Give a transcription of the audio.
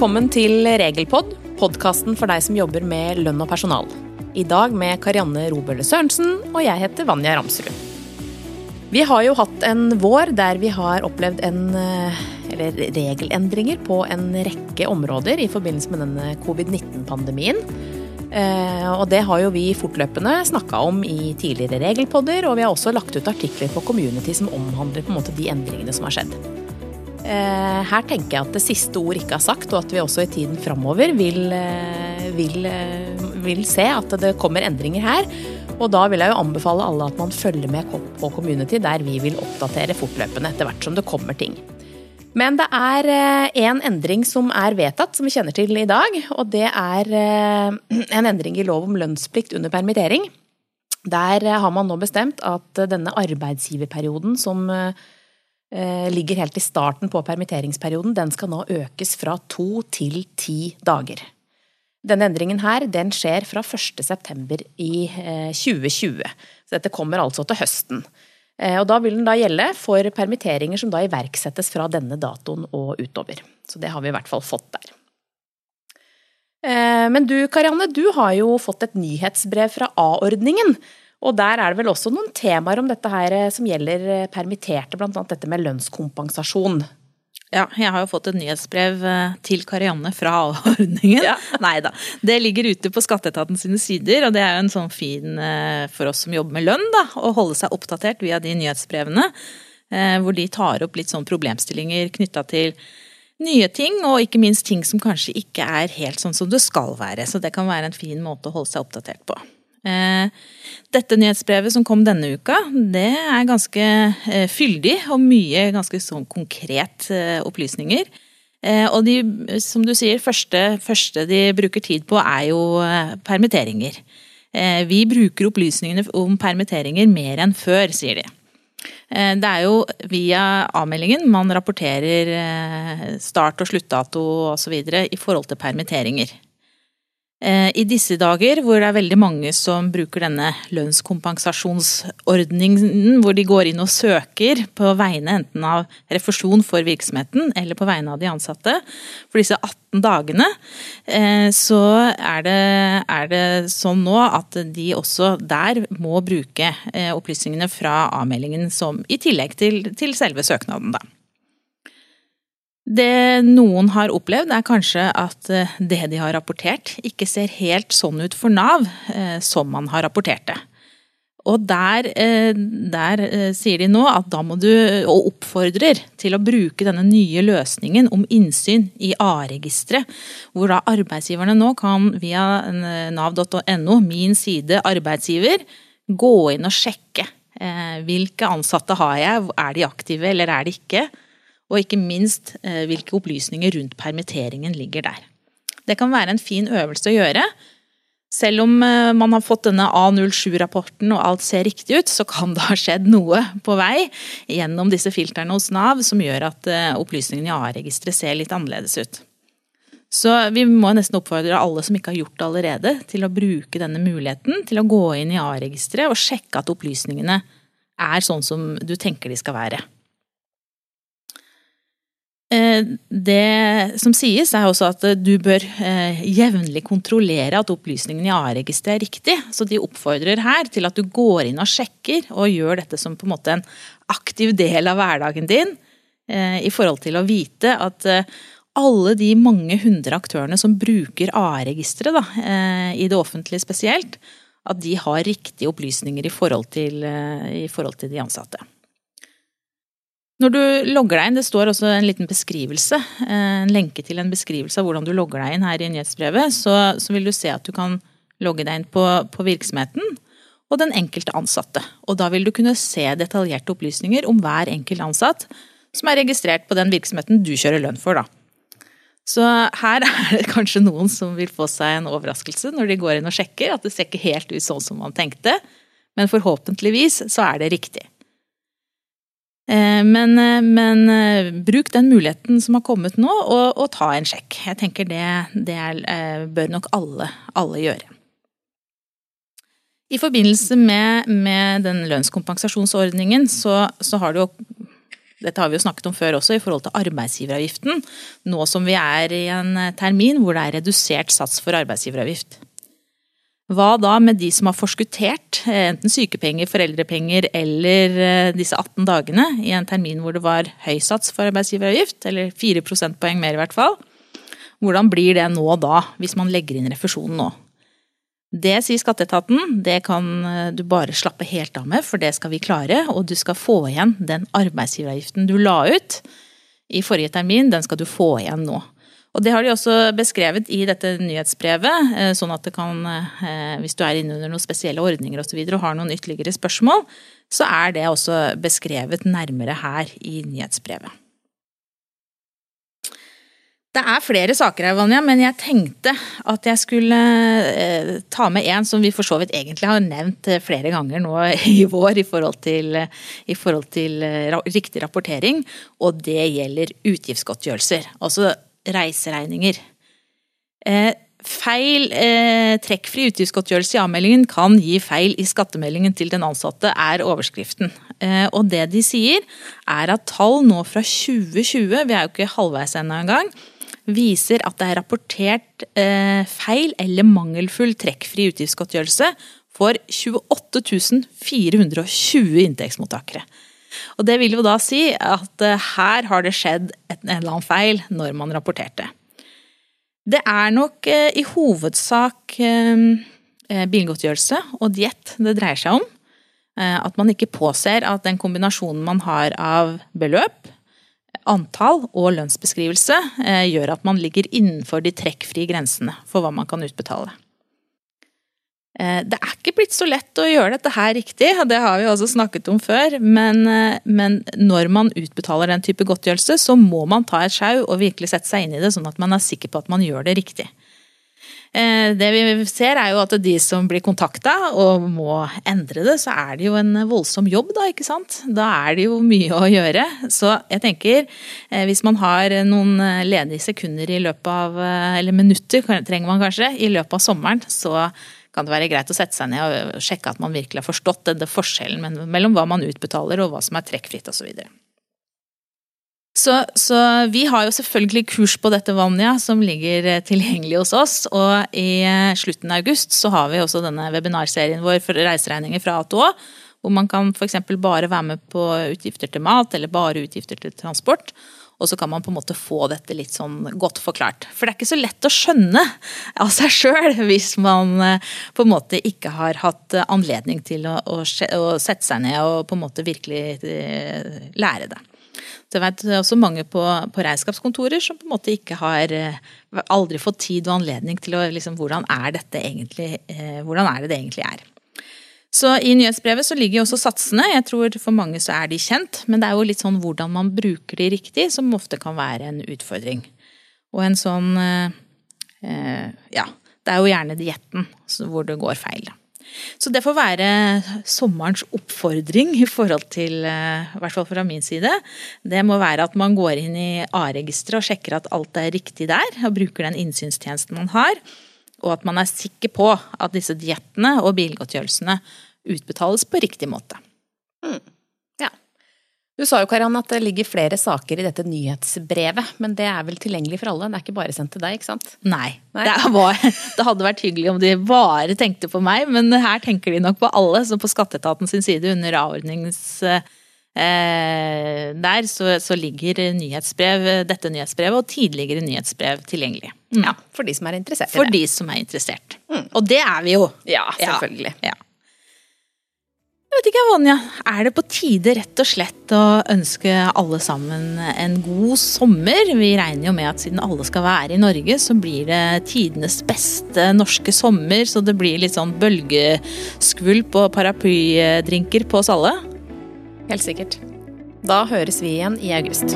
Velkommen til Regelpod, podkasten for deg som jobber med lønn og personal. I dag med Karianne Robølle Sørensen, og jeg heter Vanja Ramsrud. Vi har jo hatt en vår der vi har opplevd en, eh, eller regelendringer på en rekke områder i forbindelse med denne covid-19-pandemien. Eh, og det har jo vi fortløpende snakka om i tidligere regelpodder, og vi har også lagt ut artikler på Community som omhandler på en måte de endringene som har skjedd. Eh, her tenker jeg at det siste ord ikke er sagt, og at vi også i tiden framover vil, vil, vil se at det kommer endringer her. Og da vil jeg jo anbefale alle at man følger med på Community, der vi vil oppdatere fortløpende etter hvert som det kommer ting. Men det er en endring som er vedtatt, som vi kjenner til i dag. Og det er en endring i lov om lønnsplikt under permittering. Der har man nå bestemt at denne arbeidsgiverperioden som ligger helt i starten på permitteringsperioden, den skal nå økes fra to til ti dager. Denne endringen her, den skjer fra 1. september i 2020. Så dette kommer altså til høsten. Og da vil den da gjelde for permitteringer som da iverksettes fra denne datoen og utover. Så det har vi i hvert fall fått der. Men du Karianne, du har jo fått et nyhetsbrev fra A-ordningen. Og der er det vel også noen temaer om dette her som gjelder permitterte, bl.a. dette med lønnskompensasjon. Ja, jeg har jo fått et nyhetsbrev til Karianne fra A-ordningen. Ja. Nei da. Det ligger ute på skatteetaten sine sider, og det er jo en sånn fin for oss som jobber med lønn, da, å holde seg oppdatert via de nyhetsbrevene. Hvor de tar opp litt sånn problemstillinger knytta til nye ting, og ikke minst ting som kanskje ikke er helt sånn som det skal være. Så det kan være en fin måte å holde seg oppdatert på. Dette nyhetsbrevet som kom denne uka, det er ganske fyldig og mye ganske sånn konkret opplysninger. Og de, som du sier, første, første de bruker tid på er jo permitteringer. Vi bruker opplysningene om permitteringer mer enn før, sier de. Det er jo via avmeldingen man rapporterer start- og sluttdato osv. i forhold til permitteringer. I disse dager hvor det er veldig mange som bruker denne lønnskompensasjonsordningen, hvor de går inn og søker på vegne enten av refusjon for virksomheten eller på vegne av de ansatte, for disse 18 dagene, så er det, er det sånn nå at de også der må bruke opplysningene fra avmeldingen som, i tillegg til, til selve søknaden, da. Det noen har opplevd, er kanskje at det de har rapportert, ikke ser helt sånn ut for Nav som man har rapportert det. Og der, der sier de nå at da må du, og oppfordrer til å bruke denne nye løsningen om innsyn i A-registeret, hvor da arbeidsgiverne nå kan via nav.no, min side arbeidsgiver, gå inn og sjekke hvilke ansatte har jeg, er de aktive eller er de ikke? Og ikke minst hvilke opplysninger rundt permitteringen ligger der. Det kan være en fin øvelse å gjøre. Selv om man har fått denne A07-rapporten og alt ser riktig ut, så kan det ha skjedd noe på vei gjennom disse filtrene hos Nav som gjør at opplysningene i A-registeret ser litt annerledes ut. Så vi må nesten oppfordre alle som ikke har gjort det allerede, til å bruke denne muligheten til å gå inn i A-registeret og sjekke at opplysningene er sånn som du tenker de skal være. Det som sies er også at du bør jevnlig kontrollere at opplysningene i A-registeret er riktig. Så de oppfordrer her til at du går inn og sjekker og gjør dette som på en måte en aktiv del av hverdagen din. I forhold til å vite at alle de mange hundre aktørene som bruker A-registeret, i det offentlige spesielt, at de har riktige opplysninger i forhold til, i forhold til de ansatte. Når du logger deg inn, det står også en liten beskrivelse, en lenke til en beskrivelse av hvordan du logger deg inn her i nyhetsbrevet, så, så vil du se at du kan logge deg inn på, på, virksomheten og den enkelte ansatte. Og da vil du kunne se detaljerte opplysninger om hver enkelt ansatt som er registrert på den virksomheten du kjører lønn for, da. Så her er det kanskje noen som vil få seg en overraskelse når de går inn og sjekker, at det ser ikke helt ut sånn som man tenkte, men forhåpentligvis så er det riktig. Men, men, bruk den muligheten som har kommet nå, og, og ta en sjekk. Jeg tenker det, det er, bør nok alle, alle, gjøre. I forbindelse med, med den lønnskompensasjonsordningen så, så, har det jo Dette har vi jo snakket om før også, i forhold til arbeidsgiveravgiften. Nå som vi er i en termin hvor det er redusert sats for arbeidsgiveravgift. Hva da med de som har forskuttert enten sykepenger, foreldrepenger eller eh, disse 18 dagene i en termin hvor det var høy sats for arbeidsgiveravgift, eller 4 prosentpoeng mer i hvert fall? Hvordan blir det nå da, hvis man legger inn refusjonen nå? Det sier skatteetaten, det kan eh, du bare slappe helt av med, for det skal vi klare. Og du skal få igjen den arbeidsgiveravgiften du la ut i forrige termin, den skal du få igjen nå. Og det har de også beskrevet i dette nyhetsbrevet, eh, sånn at det kan, eh, hvis du er inne under noen spesielle ordninger. Og, så videre, og har noen ytterligere spørsmål, så er det også beskrevet nærmere her i nyhetsbrevet. Det er flere saker her, Vanja, men jeg tenkte at jeg skulle eh, ta med en som vi for så vidt egentlig har nevnt flere ganger nå i vår i forhold til, i forhold til riktig rapportering, og det gjelder utgiftsgodtgjørelser. Altså reiseregninger. Eh, feil eh, trekkfri utgiftsgodtgjørelse i avmeldingen kan gi feil i skattemeldingen til den ansatte, er overskriften. Eh, og det de sier, er at tall nå fra 2020, vi er jo ikke halvveis ennå engang, viser at det er rapportert eh, feil eller mangelfull trekkfri utgiftsgodtgjørelse for 28 420 inntektsmottakere. Og det vil jo da si at eh, her har det skjedd en eller annen feil når man rapporterte. Det er nok eh, i hovedsak eh, bilgodtgjørelse og diett det dreier seg om. At man ikke påser at den kombinasjonen man har av beløp, antall og lønnsbeskrivelse gjør at man ligger innenfor de trekkfrie grensene for hva man kan utbetale. Eh, det er ikke blitt så lett å gjøre dette her riktig, det har vi også snakket om før. Men, eh, men, når man utbetaler den type godtgjørelse, så må man ta et sjau og virkelig sette seg inn i det, sånn at man er sikker på at man gjør det riktig. Eh, det vi ser er jo at de som blir kontakta og må endre det, så er det jo en voldsom jobb, da, ikke sant. Da er det jo mye å gjøre. Så jeg tenker, hvis man har noen ledige sekunder i løpet av, eller minutter trenger man kanskje, i løpet av sommeren, så kan det være greit å sette seg ned og sjekke at man virkelig har forstått denne forskjellen mellom hva man utbetaler og hva som er trekkfritt osv. Så, så vi har jo selvfølgelig kurs på dette Vanja som ligger eh, tilgjengelig hos oss. Og i eh, slutten av august så har vi også denne webinarserien vår for reiseregninger fra A til Å. Hvor man kan f.eks. bare være med på utgifter til mat eller bare utgifter til transport. Og så kan man på en måte få dette litt sånn godt forklart. For det er ikke så lett å skjønne av seg sjøl hvis man eh, på en måte ikke har hatt anledning til å, å, sette seg ned og på en måte virkelig eh, lære det. Så jeg vet også mange på, på regnskapskontorer som på en måte ikke har eh, aldri fått tid og anledning til å liksom, hvordan er dette egentlig, hvordan er det det egentlig er. Så I nyhetsbrevet så ligger jo også satsene. Jeg tror For mange så er de kjent, men det er jo litt sånn hvordan man bruker de riktig, som ofte kan være en utfordring. Og en sånn eh, eh Ja, det er jo gjerne dietten hvor det går feil. Så det får være sommerens oppfordring i forhold til, eh, i hvert fall fra min side. Det må være at man går inn i A-registeret og sjekker at alt er riktig der, og bruker den innsynstjenesten man har og at man er sikker på at disse diettene og bilgodtgjørelsene utbetales på riktig måte. Mm. Ja. Du sa jo Karan, at det ligger flere saker i dette nyhetsbrevet, men det er vel tilgjengelig for alle? Det er ikke bare sendt til deg, ikke sant? Nei. Nei. Det, var, det, hadde vært hyggelig om de bare tenkte på meg, men her tenker de nok på alle. Så på skatteetaten sin side under avordnings Eh, der så, så, ligger nyhetsbrev, dette nyhetsbrevet og tidligere nyhetsbrev tilgjengelig. Mm. Ja, For de som er interessert For de som er interessert. Mm. Og det er vi jo. Ja, selvfølgelig. Ja. Jeg vet ikke, Vanja. Er det på tide rett og slett å ønske alle sammen en god sommer? Vi regner jo med at siden alle skal være i Norge, så blir det tidenes beste norske sommer. Så det blir litt sånn bølgeskvulp og paraplydrinker på oss alle. Helt sikkert. Da høres vi igjen i august.